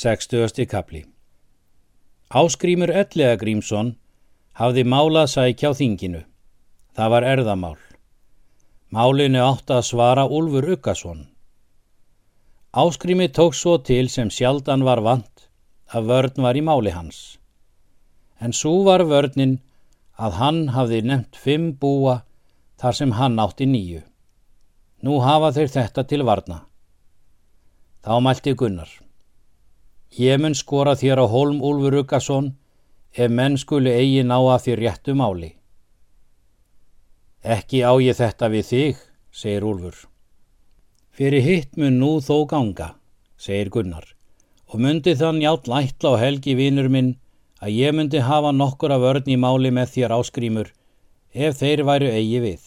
60. kapli Áskrímur Ellega Grímsson hafði málað sækja á þinginu. Það var erðamál. Málinu átt að svara Úlfur Ukkason. Áskrími tók svo til sem sjaldan var vant að vörn var í máli hans. En svo var vörnin að hann hafði nefnt fimm búa þar sem hann átti nýju. Nú hafa þeir þetta til varna. Þá mælti Gunnar. Ég mun skora þér á Holm Úlfur Ugason ef menn skuli eigi ná að þér réttu máli. Ekki á ég þetta við þig, segir Úlfur. Fyrir hitt mun nú þó ganga, segir Gunnar, og myndi þann játt lætla og helgi vinur minn að ég myndi hafa nokkur af vörn í máli með þér áskrýmur ef þeir væru eigi við.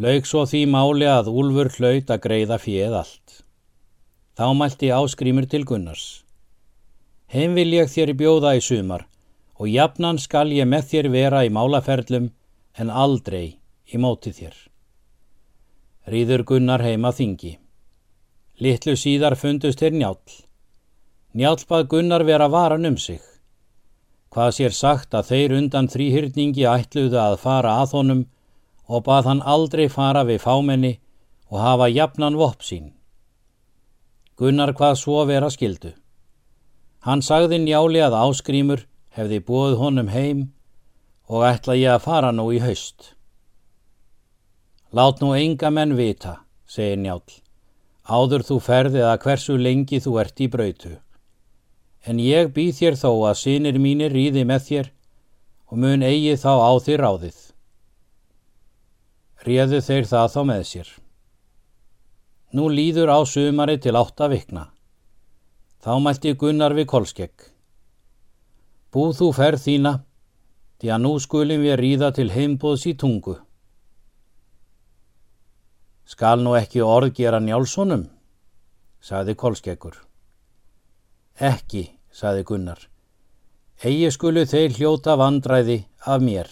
Laug svo því máli að Úlfur hlaut að greiða fjöð allt. Þá mælti áskrýmur til Gunnars. Heim vil ég þér bjóða í sumar og jafnan skal ég með þér vera í málaferlum en aldrei í móti þér. Rýður Gunnar heima þingi. Littlu síðar fundust þér njál. Njál bað Gunnar vera varan um sig. Hvað sér sagt að þeir undan þrýhyrningi ætluðu að fara að honum og bað hann aldrei fara við fámenni og hafa jafnan vopp sín. Gunnar hvað svo vera skildu. Hann sagði njáli að áskrýmur hefði búið honum heim og ætla ég að fara nú í haust. Lát nú enga menn vita, segir njál, áður þú ferði að hversu lengi þú ert í brautu. En ég býð þér þó að sinir mínir ríði með þér og mun eigi þá á þér ráðið. Réðu þeir það þá með sér. Nú líður á sumari til átta vikna. Þá mælti Gunnar við kolskegg. Búð þú ferð þína, því að nú skulum við ríða til heimbóðs í tungu. Skal nú ekki orð gera njálssonum, saði kolskeggur. Ekki, saði Gunnar. Egi skulu þeir hljóta vandræði af mér.